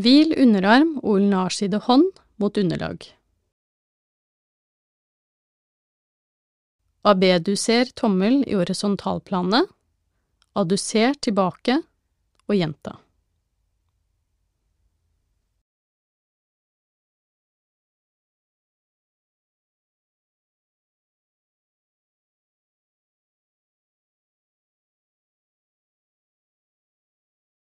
Hvil underarm og ulnarside hånd mot underlag. Abeduser tommel i horisontalplanet, adduser tilbake og gjenta.